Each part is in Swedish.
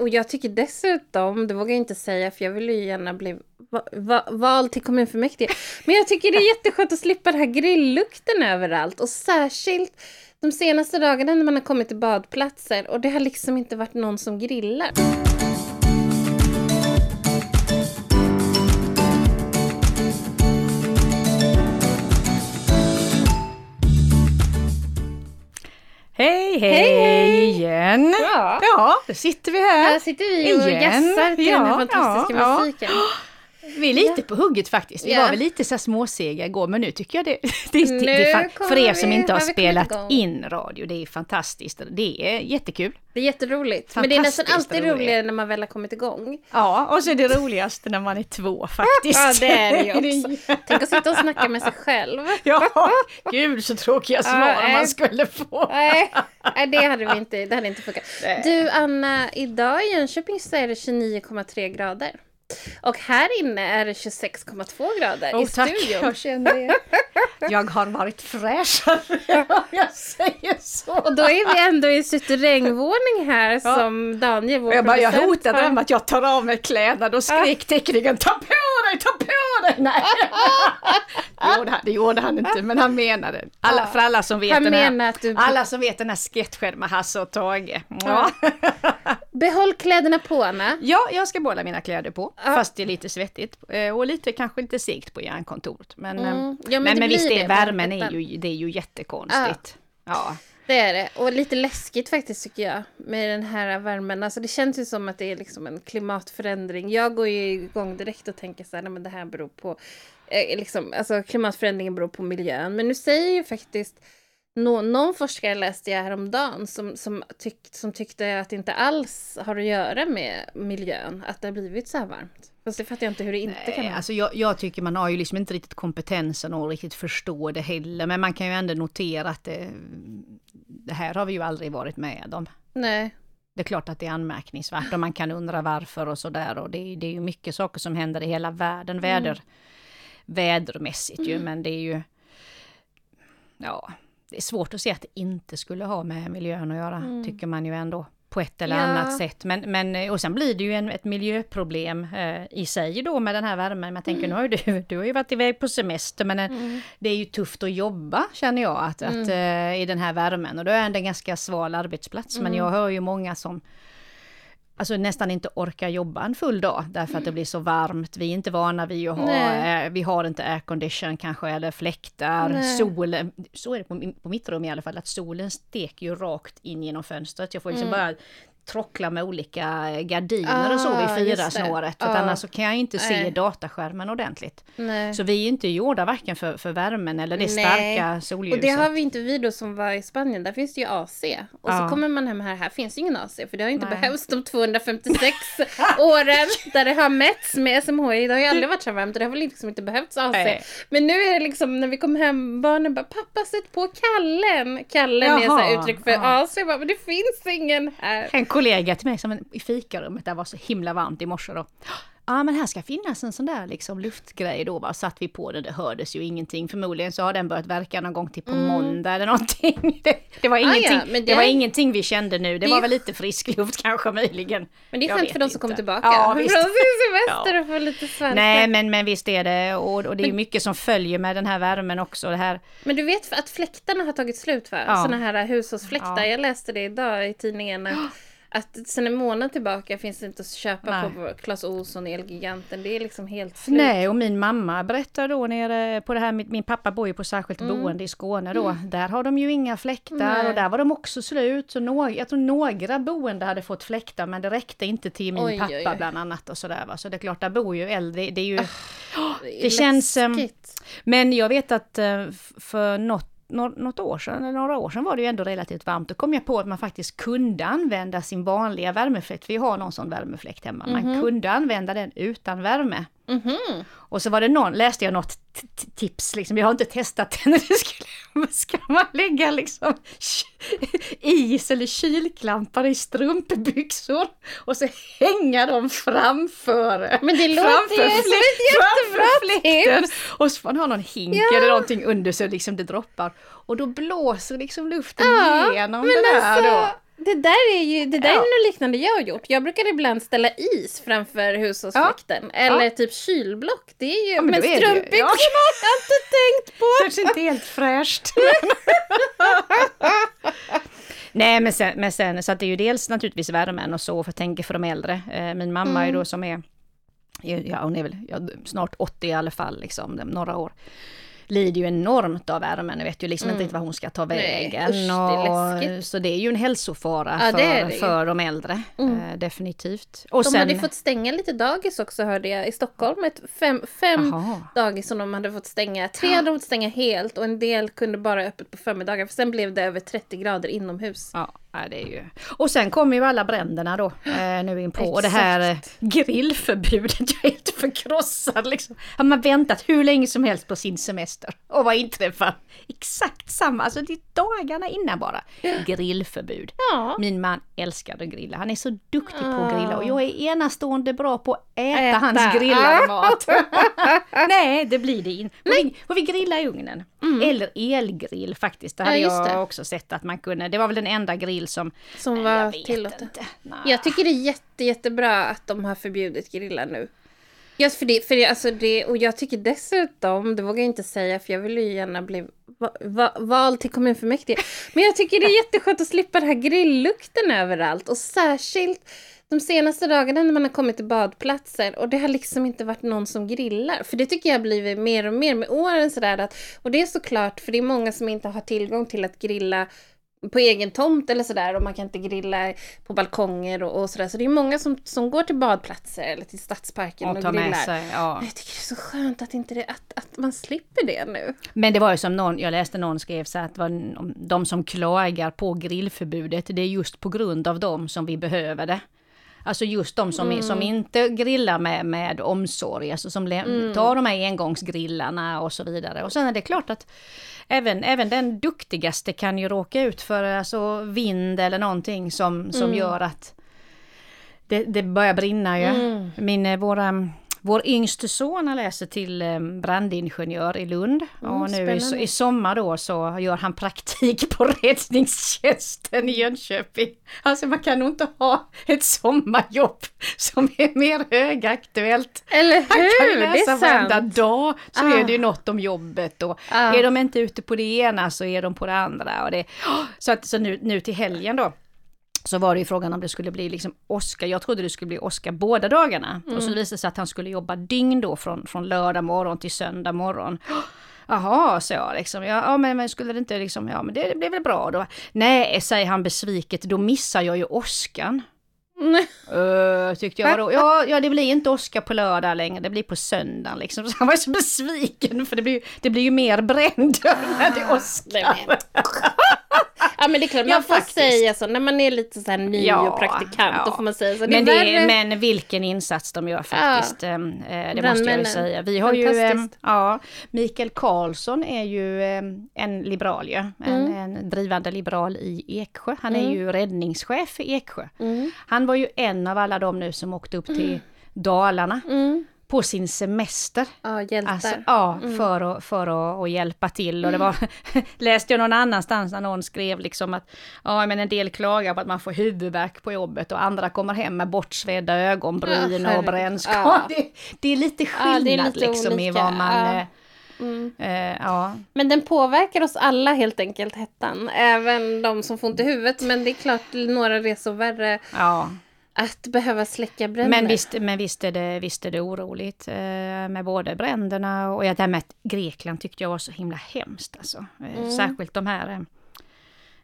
och jag tycker dessutom, det vågar jag inte säga för jag vill ju gärna bli va, va, vald till kommunfullmäktige. Men jag tycker det är jätteskönt att slippa den här grilllukten överallt och särskilt de senaste dagarna när man har kommit till badplatser och det har liksom inte varit någon som grillar. Hej, hej, Hej, igen! Ja. Ja, då sitter vi här. Här sitter vi och Igen. gassar till den här Ja, fantastiska ja, ja. Vi är lite på hugget faktiskt. Vi Ja. var väl lite så småsega igår, men nu tycker jag det... det, det, det för er som inte har spelat in radio, det är fantastiskt. Det är jättekul. Det är jätteroligt. Men det är nästan alltid roligare när man väl har kommit igång. Ja, och så är det roligaste när man är två faktiskt. Ja, det är det ju också. Tänk att sitta och snacka med sig själv. Ja, gud så tråkiga svar nej. man skulle få. Nej, det hade vi inte, det hade inte funkat. Du Anna, idag i Jönköping så är det 29,3 grader. Och här inne är det 26,2 grader Åh i tack, studion. jag känner det. Jag har varit fräschare om jag säger så. Och då är vi ändå i suterrängvåning här Ja. som Daniel, vår Och jag, bara, jag hotade har- dem att jag tar av mig kläderna, då skrek teknikern ta på dig, ta på dig! Nej, det gjorde han, det gjorde han inte, men han menade alla, För alla som vet Han den här, menar att du alla som vet den här sketchen med Hasse och Tage. Ja. Behåll kläderna på Anna. ja, jag ska behålla mina kläder på, Ja. fast det är lite svettigt eh, och lite kanske lite segt på järnkontoret. Men, Mm. Ja, men men, men, visst, det, värmen är ju, det är ju jättekonstigt. Ja. Det är det. Och lite läskigt faktiskt tycker jag. Med den här värmen. Alltså det känns ju som att det är liksom en klimatförändring. Jag går ju igång direkt och tänker så här, nej men det här beror på... Eh, liksom, alltså klimatförändringen beror på miljön. Men nu säger ju faktiskt nå- någon forskare läste jag häromdagen som, som, tyck, som tyckte att det inte alls har att göra med miljön. Att det har blivit så här varmt. Fast det fattar jag inte hur det inte kan Nej, vara. alltså jag, jag tycker man har ju liksom inte riktigt kompetensen att riktigt förstå det heller. Men man kan ju ändå notera att det, det här har vi ju aldrig varit med om. Nej. Det är klart att det är anmärkningsvärt och man kan undra varför och sådär. Och det, är- det är ju mycket saker som händer i hela världen, väder, vädermässigt ju. Men det är ju... Ja, det är svårt att se att det inte skulle ha med miljön att göra, tycker man ju ändå. På ett eller Ja. annat sätt. Men, men, och sen blir det ju en, ett miljöproblem eh, i sig då med den här värmen. Men jag tänker, nu har ju du, du har ju varit iväg på semester, men eh, det är ju tufft att jobba känner jag att, att, eh, i den här värmen. Och då är det en ganska sval arbetsplats. Men jag hör ju många som alltså nästan inte orkar jobba en full dag därför att det blir så varmt. Vi är inte vana vid att ha, Nej. eh, vi har inte aircondition kanske eller fläktar, Nej. solen, så är det på, på mitt rum i alla fall, att solen steker ju rakt in genom fönstret. Jag får liksom Mm. bara trockla med olika gardiner och så Ah, vid det. fyra-snåret. Ah. annars så kan jag inte se Nej. dataskärmen ordentligt. Nej. Så vi är inte gjorda varken för, för värmen eller det Nej. starka Och solljuset. det har vi inte vi då som var i Spanien, där finns det ju AC. Och så Ja. kommer man hem här, här finns ju ingen AC, för det har inte Nej. behövts de 256 åren där det har mätts med SMHI. Det har ju aldrig varit så varmt och det har väl liksom inte behövts AC. Nej. Men nu är det liksom när vi kom hem, barnen bara pappa sätt på kallen. Kallen är så Jaha, uttryck för ja. AC. Bara, men det finns ingen här. Kollega till mig som i fikarummet, där var så himla varmt i morse då. Ja men här ska finnas en sån där liksom luftgrej då va, satt vi på den, det hördes ju ingenting. Förmodligen så har den börjat verka någon gång till på måndag eller någonting. Det, det, var Mm. Ah, ja, ingenting, men det... det- var ingenting vi kände nu, det, Det var väl lite frisk luft kanske möjligen. Men det är skönt för de som kommer tillbaka. Ja, Från visst. sin semester och får lite svalka. Nej men, men visst är det, och, och det är ju mycket som följer med den här värmen också. Det här, Men du vet att fläktarna har tagit slut va? Ja. Såna här hushållsfläktar. Ja. Jag läste det idag i tidningen. Att, att sen en månad tillbaka finns det inte att köpa Nej. på Clas Ohlson, Elgiganten. Det är liksom helt slut. Nej, och min mamma berättar då nere på det här, min, min pappa bor ju på särskilt Mm. boende i Skåne då, där har de ju inga fläktar Nej. och där var de också slut. Så några, jag tror några boende hade fått fläktar men det räckte inte till min Oj, pappa oj, oj. bland annat och sådär va. Så det är klart, där bor ju äldre, det är ju... är det känns, ehm, läskigt. Men jag vet att eh, för något nå- något år sedan, eller några år sedan var det ju ändå relativt varmt. Då kom jag på att man faktiskt kunde använda sin vanliga värmefläkt. Vi har någon sån värmefläkt hemma. Man kunde använda den utan värme. Mhm. Och så var det någon, läste jag något tips, liksom, jag har inte testat det skulle, ska man lägga liksom is eller kylklampar i strumpbyxor och så hänga dem framför Men det låter ju som ett jättebra fläkten. tips. Och så får man ha någon hink Ja. eller någonting under så liksom det droppar. Och då blåser liksom luften Ja, igenom det där alltså, då. Det där är ju det där ja. är något liknande jag har gjort. Jag brukar ibland ställa is framför hushållsfläkten. Ja. Eller ja. typ kylblock. Det är ju... Ja, men men strumpbyxorna ja. har jag inte tänkt på. Kanske inte helt fräscht. Nej men sen, men sen, så att det är ju dels naturligtvis värmen och så, för jag tänker för de äldre. Eh, min mamma mm. är då som är, ja hon är väl ja, snart 80 i alla fall, liksom, några år lider ju enormt av värmen och vet ju liksom mm. inte vad hon ska ta vägen. Nej, usch, det så det är ju en hälsofara ja, för, det det för de äldre. Mm. Eh, definitivt. Och de sen, hade fått stänga lite dagis också hörde jag i Stockholm. Ett fem fem dagis som de hade fått stänga. Tre hade de fått stänga helt och en del kunde bara öppet på förmiddagar. För sen blev det över 30 grader inomhus. Ja. Ja, det är ju... Och sen kommer ju alla bränderna då eh, nu in på. Och det här eh, grillförbudet, jag är helt förkrossad liksom. Har man väntat hur länge som helst på sin semester? Och vad inträffar? Exakt samma, alltså det är dagarna innan bara. Grillförbud. Ja. Min man älskar att grilla, han är så duktig på att grilla och jag är enastående bra på att äta, äta. hans grillade mat. Nej, det blir det inte. Vi, vi grilla i ugnen? Mm. Eller elgrill faktiskt, det hade ja, jag också sett att man kunde. Det var väl den enda grill som... Som var tillåten. Jag tycker det är jätte, jättebra att de har förbjudit grillar nu. Just för det, för det, alltså det, och jag tycker dessutom, det vågar jag inte säga för jag vill ju gärna bli va, va, vald till kommunfullmäktige. Men jag tycker det är jätteskönt att slippa den här grilllukten överallt och särskilt de senaste dagarna när man har kommit till badplatser och det har liksom inte varit någon som grillar. För det tycker jag har blivit mer och mer med åren sådär att, och det är såklart för det är många som inte har tillgång till att grilla på egen tomt eller sådär och man kan inte grilla på balkonger och, och sådär. Så det är många som, som går till badplatser eller till stadsparken och, och grillar. Sig, ja. Jag tycker det är så skönt att, inte det, att, att man slipper det nu. Men det var ju som någon, jag läste någon skrev så att var, de som klagar på grillförbudet, det är just på grund av dem som vi behöver det. Alltså just de som, mm. som inte grillar med, med omsorg, alltså som mm. tar de här engångsgrillarna och så vidare. Och sen är det klart att även, även den duktigaste kan ju råka ut för alltså, vind eller någonting som, som mm. gör att det, det börjar brinna ju. Mm. Min, eh, våra vår yngste son läser till eh, brandingenjör i Lund. Mm, och nu i, i, sommar då så gör han praktik på räddningstjänsten i Jönköping. Alltså man kan nog inte ha ett sommarjobb som är mer högaktuellt. Eller hur! Han kan ju läsa varenda dag så ah. är det ju något om jobbet och ah. är de inte ute på det ena så är de på det andra. Och det, så att, så nu, nu till helgen då så var det ju frågan om det skulle bli liksom Oscar. Jag trodde det skulle bli Oscar båda dagarna. Mm. Och så mm. visade det sig att han skulle jobba dygn då från, från lördag morgon till söndag morgon. Jaha, sa jag liksom. Ja, ja men, men, skulle det inte liksom, ja men det, det blir väl bra då. Nej, säger han besviket, då missar jag ju Oscar. Uh, tyckte jag då. Ja, ja, det blir inte Oscar på lördag längre, det blir på söndag liksom. Så han var så besviken för det blir, det blir ju mer bränd när det är Oscar. Ja men det är klart, man ja, får faktiskt. säga så när man är lite så här ny ja, och praktikant. Ja. Då får man säga så. Det men, det är, men vilken insats de gör faktiskt. Ja. Eh, det måste jag ju säga. Vi har ju, eh, ja, Mikael Karlsson är ju eh, en liberal ju. En, mm. en drivande liberal i Eksjö. Han är mm. ju räddningschef i Eksjö. Mm. Han var ju en av alla de nu som åkte upp till mm. Dalarna mm på sin semester. Ja, hjältar. Alltså, ja, mm. för, att, för att, att hjälpa till. Och det var, läste jag någon annanstans när någon skrev liksom att ja, men en del klagar på att man får huvudvärk på jobbet och andra kommer hem med bortsvedda ögonbryn ja, och brännskador. Ja. Det, det, är lite skillnad ja, lite liksom olika. i vad man... Ja. Mm. Uh, ja. Men den påverkar oss alla helt enkelt, hettan. Även de som får ont i huvudet. Men det är klart, några resor värre. Ja. Att behöva släcka bränder. Men visst, men visst, är, det, visst är det oroligt eh, med både bränderna och ja, det här med Grekland tyckte jag var så himla hemskt alltså. Eh, mm. Särskilt de här, eh, jag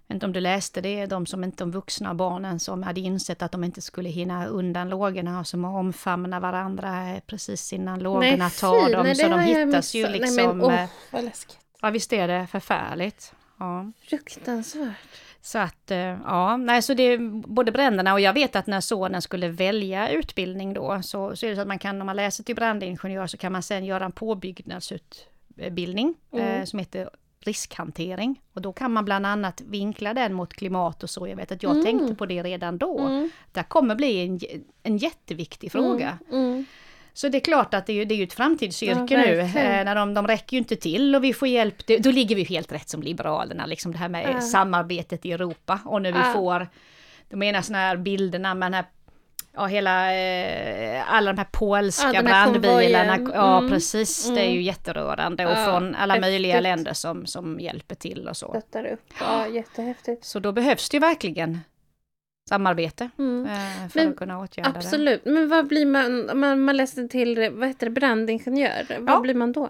vet inte om du läste det, de som inte, de vuxna barnen som hade insett att de inte skulle hinna undan lågorna och som omfamnar varandra precis innan lågorna tar dem. Nej, så de hittas ju liksom... Nej, men, oh, vad läskigt. Ja visst är det förfärligt. Ja. Fruktansvärt. Så att, eh, ja, nej så det är både bränderna och jag vet att när sonen skulle välja utbildning då så, så är det så att man kan, om man läser till brandingenjör så kan man sen göra en påbyggnadsutbildning mm. eh, som heter riskhantering. Och då kan man bland annat vinkla den mot klimat och så. Jag vet att jag mm. tänkte på det redan då. Mm. Det kommer bli en, en jätteviktig fråga. Mm. Mm. Så det är klart att det är, det är ju ett framtidsyrke ja, nu. Eh, när de, de räcker ju inte till och vi får hjälp. Då ligger vi helt rätt som Liberalerna, liksom det här med ja. samarbetet i Europa. Och när vi ja. får de menar såna här bilderna med den här ja, hela, eh, alla de här polska Ja, brandbilarna. konvojen. Ja, Mm. precis. Det är ju jätterörande. Och Ja, från alla häftigt. möjliga länder som, som hjälper till och så. Stöttar upp. Ja, jättehäftigt. Så då behövs det ju verkligen samarbete Mm. eh, för Men att kunna åtgärda det. Absolut. Men vad blir man, om man, man läser till, vad heter det, brandingenjör? Vad Ja. blir man då?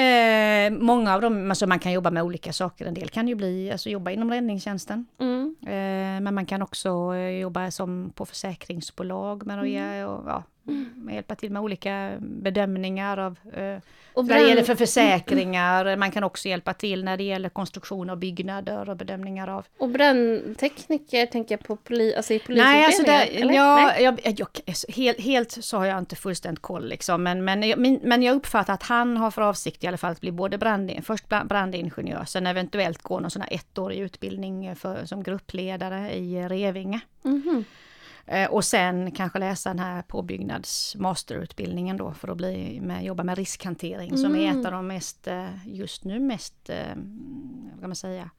Eh, många av dem, alltså man kan jobba med olika saker. En del kan ju bli, alltså jobba inom räddningstjänsten. Mm. Eh, men man kan också eh, jobba som på försäkringsbolag med ge, och, ja, med hjälpa till med olika bedömningar av eh, Och det gäller för försäkringar. Man kan också hjälpa till när det gäller konstruktion av byggnader och bedömningar av... och brandtekniker tänker jag på poli, alltså i Nej, alltså ja, Nej. jag, jag, jag, helt, helt så har jag inte fullständigt koll liksom. Men, men, min, men jag uppfattar att han har för avsikt i alla fall att bli både brand, först bra- brandingenjör, sen eventuellt gå någon sån här ettårig utbildning för, som gruppledare i Revinge. Mhm. Eh, Och sen kanske läsa den här påbyggnads masterutbildningen då för att bli med, jobba med riskhantering som är Mm. ett av de mest, eh, just nu mest, eh, vad kan man säga,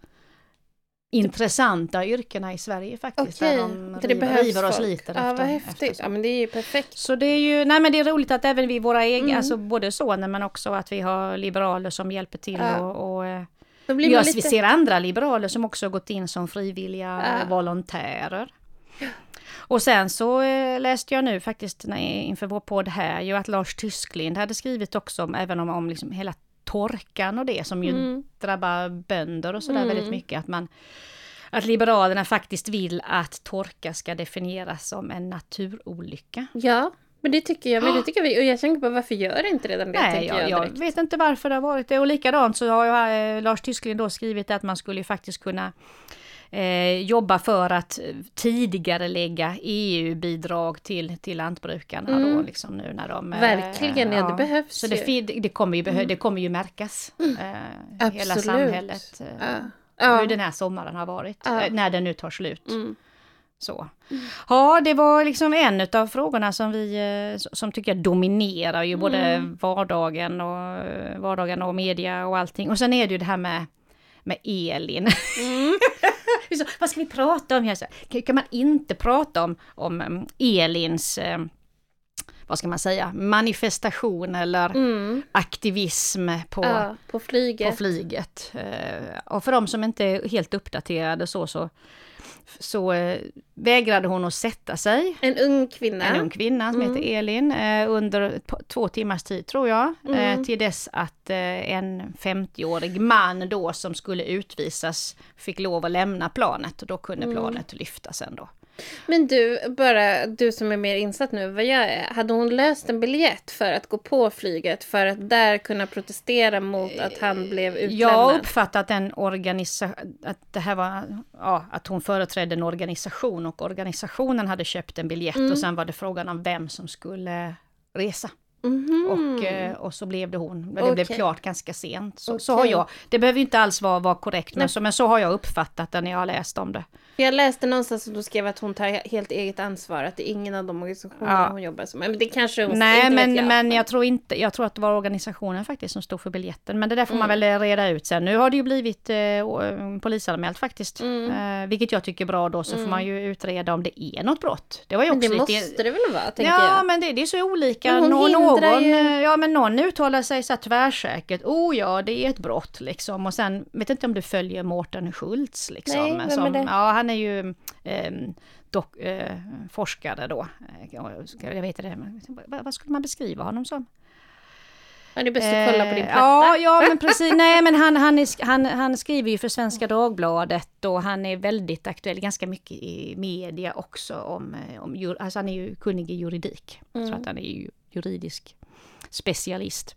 intressanta yrkena i Sverige faktiskt. Okej, Där de det river, behövs river och sliter Ja, efter. vad häftigt. efter Ja, men det är ju perfekt. så det är ju, nej men det är roligt att även vi våra egna, Mm. alltså både sonen men också att vi har liberaler som hjälper till Ja. och, och eh, Då blir Ja, man Vi lite... ser andra liberaler som också gått in som frivilliga Ja. volontärer. Och sen så eh, läste jag nu faktiskt inför vår podd här ju att Lars Tysklind hade skrivit också om, även om, om liksom hela torkan och det som ju Mm. drabbar bönder och sådär Mm. väldigt mycket. Att, man, att Liberalerna faktiskt vill att torka ska definieras som en naturolycka. Ja, men det tycker jag. Men det tycker vi. Och jag tänker på varför gör inte redan det? Nej, jag, jag, jag vet inte varför det har varit det. Och likadant så har jag, eh, Lars Tysklind då skrivit att man skulle ju faktiskt kunna eh, jobba för att eh, tidigare lägga EU-bidrag till, till lantbrukarna då Mm. liksom nu när de... eh, Verkligen, ja, det behövs Så det, ju. fi- det, kommer ju behö- det kommer ju märkas. Eh, hela samhället. Eh, Ja. Hur Ja. den här sommaren har varit. Ja. Eh, när den nu tar slut. Mm. Så. Ja, det var liksom en av frågorna som vi, eh, som tycker jag dominerar ju både Mm. vardagen och, eh, vardagen och media och allting. Och sen är det ju det här med, med Elin. Mm. så, vad ska vi prata om här? Så, kan, kan man inte prata om, om um, Elins, eh, vad ska man säga, manifestation eller Mm. aktivism på, Ja, på flyget. på flyget. Eh, Och för de som inte är helt uppdaterade så, så, så eh, vägrade hon att sätta sig. en ung kvinna. En ung kvinna som Mm. heter Elin eh, under två timmars tid tror jag. Mm. Eh, till dess att en 50-årig man då som skulle utvisas fick lov att lämna planet och då kunde Mm. planet lyfta sen då. Men du, bara du som är mer insatt nu vad jag är. Hade hon löst en biljett för att gå på flyget för att där kunna protestera mot att han blev utlämnad? Jag uppfattar att organisation, att det här var, ja, att hon företrädde en organisation och organisationen hade köpt en biljett Mm. och sen var det frågan om vem som skulle resa. Mhm. Och, eh, och så blev det hon. Men det blev Okej. klart ganska sent. Så, så har jag, det behöver inte alls vara, vara korrekt, men så, men så har jag uppfattat det när jag har läst om det. Jag läste någonstans att du skrev att hon tar helt eget ansvar, att det är ingen av de organisationerna Ja. hon jobbar som. Men det kanske hon Nej, inte men, jag. men jag tror inte, jag tror att det var organisationen faktiskt som stod för biljetten. Men det där får man Mm. väl reda ut sen. Nu har det ju blivit eh, å- polisanmält faktiskt. Mm. Eh, vilket jag tycker är bra då, så får man ju utreda om det är något brott. Det var ju Men också det lite... måste det väl vara, tänker Ja, jag. men det, det är så olika. Men hon någon, ju- eh, ja, men någon uttalar sig så här tvärsäkert. Oh ja, det är ett brott liksom. Och sen, vet inte om du följer Mårten Schultz liksom. Nej, vem är som, det? Ja, han är ju eh, dok, eh, forskare då. Eh, Jag vet inte, vad, skulle man beskriva honom som? Ja, det är bäst att kolla på din Eh, platta. Ja, ja men precis. Nej, men han, han, är, han, han skriver ju för Svenska Dagbladet och han är väldigt aktuell, ganska mycket i media också om, eh, om alltså han är ju kunnig i juridik. Mm. Så att han är ju juridisk specialist.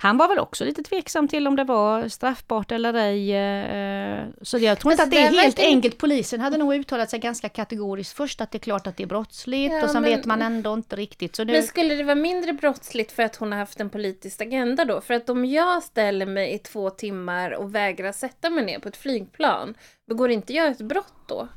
Han var väl också lite tveksam till om det var straffbart eller ej. eh, Så jag tror inte att det är helt enkelt. Polisen hade nog uttalat sig ganska kategoriskt först att det är klart att det är brottsligt Ja, och sen men- vet man ändå inte riktigt. Så nu, Men skulle det vara mindre brottsligt för att hon har haft en politisk agenda då? För att om jag ställer mig i två timmar och vägrar sätta mig ner på ett flygplan, begår inte jag ett brott då?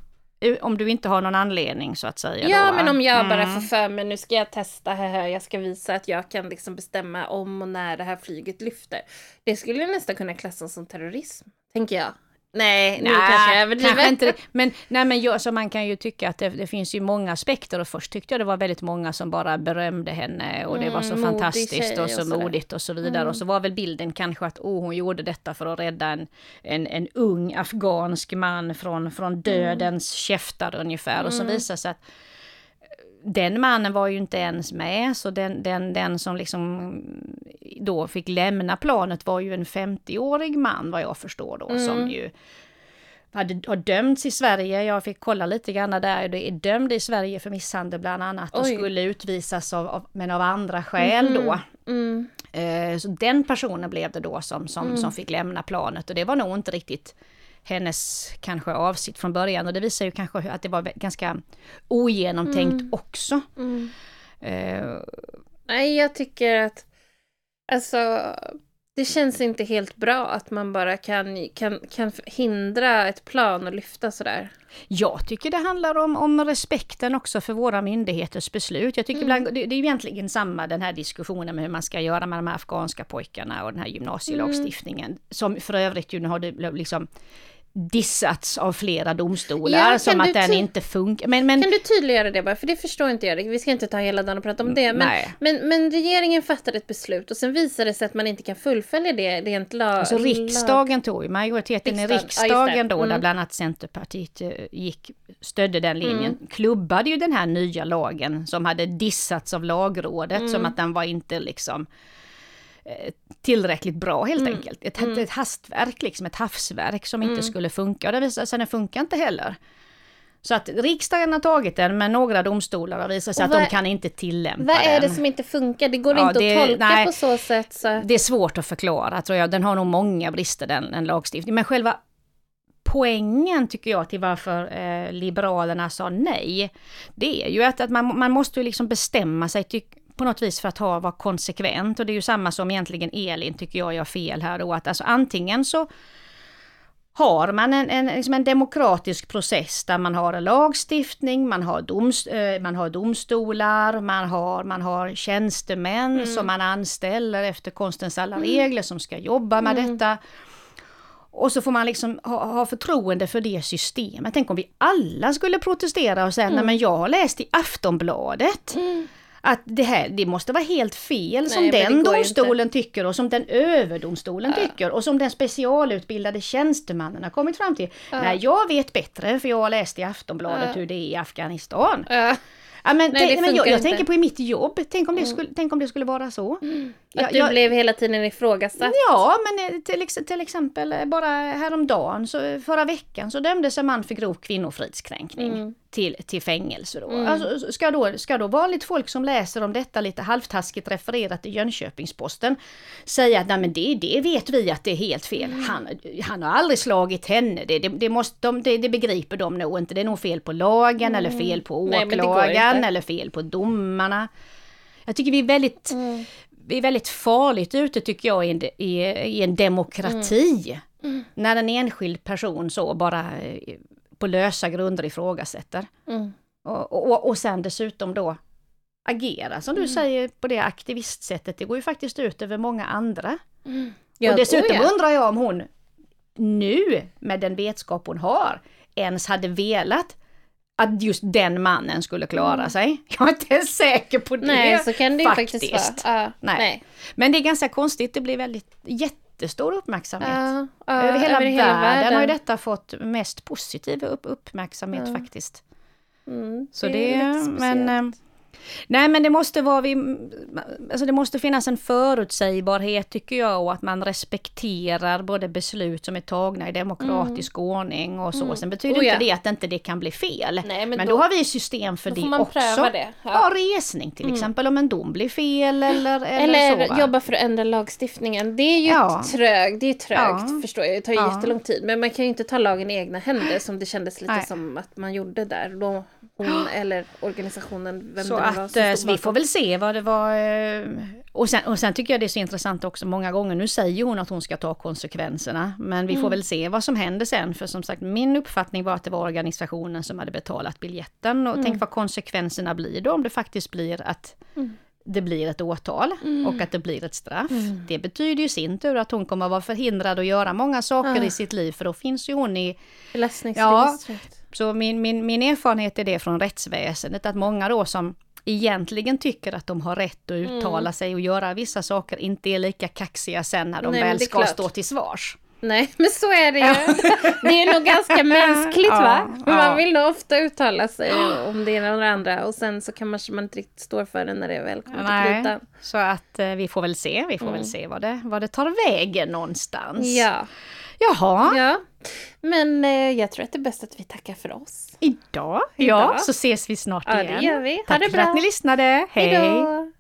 Om du inte har någon anledning så att säga. Ja, då, men om jag bara Mm. får för mig, nu ska jag testa här, jag ska visa att jag kan liksom bestämma om och när det här flyget lyfter. Det skulle nästan kunna klassas som terrorism, tänker jag. Nej, nu kanske jag överdriver. kanske inte. Men, nej, men jag, så man kan ju tycka att det, det, finns ju många aspekter och först tyckte jag det var väldigt många som bara berömde henne och det var så Mm, fantastiskt och och så modigt och så vidare. Och så var väl bilden kanske att oh, hon gjorde detta för att rädda en, en, en ung afghansk man från, från dödens käftar ungefär. Och så visade sig att den mannen var ju inte ens med, så den, den, den som liksom då fick lämna planet var ju en 50-årig man vad jag förstår då, som ju hade, har dömts i Sverige, jag fick kolla lite grann där, det är dömd i Sverige för misshandel bland annat och Oj. skulle utvisas av, av, men av andra skäl då. Mm. Eh, Så den personen blev det då som, som, som fick lämna planet och det var nog inte riktigt hennes kanske avsikt från början och det visar ju kanske att det var ganska ogenomtänkt också. Mm. Eh, Nej, jag tycker att alltså det känns inte helt bra att man bara kan, kan, kan hindra ett plan och lyfta sådär. Jag tycker det handlar om, om respekten också för våra myndigheters beslut. Jag tycker ibland, det, det är egentligen samma den här diskussionen med hur man ska göra med de här afghanska pojkarna och den här gymnasielagstiftningen. Som för övrigt ju nu har det liksom dissats av flera domstolar Ja, som att den inte funkar. Men, men Kan du tydliggöra det bara? För det förstår inte jag. Vi ska inte ta hela dagen och prata om det. Men, men, men regeringen fattade ett beslut och sen visade det sig att man inte kan fullfölja det rent lag. Alltså riksdagen tog ju, majoriteten i Riksdagen, ja, då, där Mm. bland annat Centerpartiet eh, gick, stödde den linjen, klubbade ju den här nya lagen som hade dissats av lagrådet Mm. som att den var inte liksom tillräckligt bra helt Mm. enkelt. Ett, ett hastverk, liksom ett havsverk som inte skulle funka och det visade sig att den funkar inte heller. Så att riksdagen har tagit den men några domstolar har visat sig att de kan inte tillämpa Vad är den. det som inte funkar? Det går Ja, inte det- att tolka nej. på så sätt. Så. Det är svårt att förklara tror jag. Den har nog många brister den, den lagstiftningen. Men själva poängen tycker jag till varför eh, Liberalerna sa nej. Det är ju att, att man, man måste ju liksom bestämma sig ty, på något vis för att ha, vara konsekvent. Och det är ju samma som egentligen Elin tycker jag gör fel här då. Att alltså antingen så har man en, en, liksom en demokratisk process där man har en lagstiftning, man har, doms, eh, man har domstolar, man har, man har tjänstemän som man anställer efter konstens alla regler som ska jobba med detta. Och så får man liksom ha, ha förtroende för det systemet. Tänk om vi alla skulle protestera och säga, nej men jag har läst i Aftonbladet att det här, det måste vara helt fel som Nej, det den domstolen tycker och som den överdomstolen tycker och som den specialutbildade tjänstemannen har kommit fram till. Nej, jag vet bättre för jag har läst i Aftonbladet hur det är i Afghanistan. Ja, Ja, men, Nej, det men jag, jag inte. tänker på i mitt jobb, tänk om det skulle, tänk om det skulle vara så. att Jag- du jag- blev hela tiden ifrågasatt. Ja, men eh, till, till exempel eh, bara häromdagen, så, förra veckan, så dömdes en man för grov kvinnofridskränkning Mm. Till, till fängelse. Då. Alltså, ska, då, ska då vanligt folk som läser om detta lite halvtaskigt refererat i Jönköpingsposten säga att nej men det, det vet vi att det är helt fel. Mm. Han, han har aldrig slagit henne, det, det, det, måste, de, det, det begriper de nog inte. Det är nog fel på lagen eller fel på Mm. Åklagaren eller fel på domarna. Jag tycker vi är väldigt Mm. vi är väldigt farligt ute tycker jag i en, i, i en demokrati. Mm. När en enskild person så bara eh, på lösa grunder ifrågasätter. Mm. Och, och, och sen dessutom då agera som du Mm. säger på det aktivistsättet. Det går ju faktiskt ut över många andra. Ja, och dessutom oh ja. undrar jag om hon nu med den vetskap hon har ens hade velat att just den mannen skulle klara sig. Jag är inte ens säker på det Mm. Nej, så kan det ju faktiskt. faktiskt vara. Ja, Nej. nej. Men det är ganska konstigt, det blir väldigt jättestor uppmärksamhet. Ja, ja, över, hela, över världen, har ju detta fått mest positiv upp, uppmärksamhet Ja. faktiskt. Mm, Så det det, men, nej men det måste vara, vi, alltså det måste finnas en förutsägbarhet tycker jag och att man respekterar både beslut som är tagna i demokratisk ordning och så. Sen betyder Oh, ja. inte det att inte det kan bli fel. Nej, men, men då, då- har vi system för det också. det. Ja. Ja. resning till exempel om en dom blir fel eller, eller, Eller så. jobba för att ändra lagstiftningen. Det är ju Ja. trög, det är trögt Ja. förstår jag. Det tar ju Ja. jättelång tid. Men man kan ju inte ta lagen i egna händer som det kändes lite Nej. som att man gjorde där. Då hon eller organisationen, vem Så det var att eh, stod så vi bakom. får väl se vad det var. eh, Och sen, och sen tycker jag det är så intressant också många gånger. Nu säger hon att hon ska ta konsekvenserna. Men vi får väl se vad som händer sen. För som sagt min uppfattning var att det var organisationen som hade betalat biljetten. Och tänk vad konsekvenserna blir då om det faktiskt blir att det blir ett åtal Mm. och att det blir ett straff. Det betyder ju i sin tur att hon kommer att vara förhindrad att göra många saker i sitt liv för då finns ju hon i Belastningsregistret. så min, min, min erfarenhet är det från rättsväsendet, att många då som egentligen tycker att de har rätt att uttala Mm. sig och göra vissa saker inte är lika kaxiga sen när de Nej, väl det ska klart. stå till svars. Nej, men så är det ju. Det är nog ganska mänskligt va? Ja, Man vill nog ofta uttala sig om det ena eller andra och sen så kan man, man inte riktigt stå för det när det väl kommer till Nej, kritan. så att eh, vi får väl se, vi får väl se vad det, vad det tar vägen någonstans. Mm. Ja, Jaha, ja. Men eh, jag tror att det är bäst att vi tackar för oss. idag, Idag. ja, så ses vi snart Ja, igen. det gör vi. Ha Tack det för bra. att ni lyssnade. Hej Hej! då!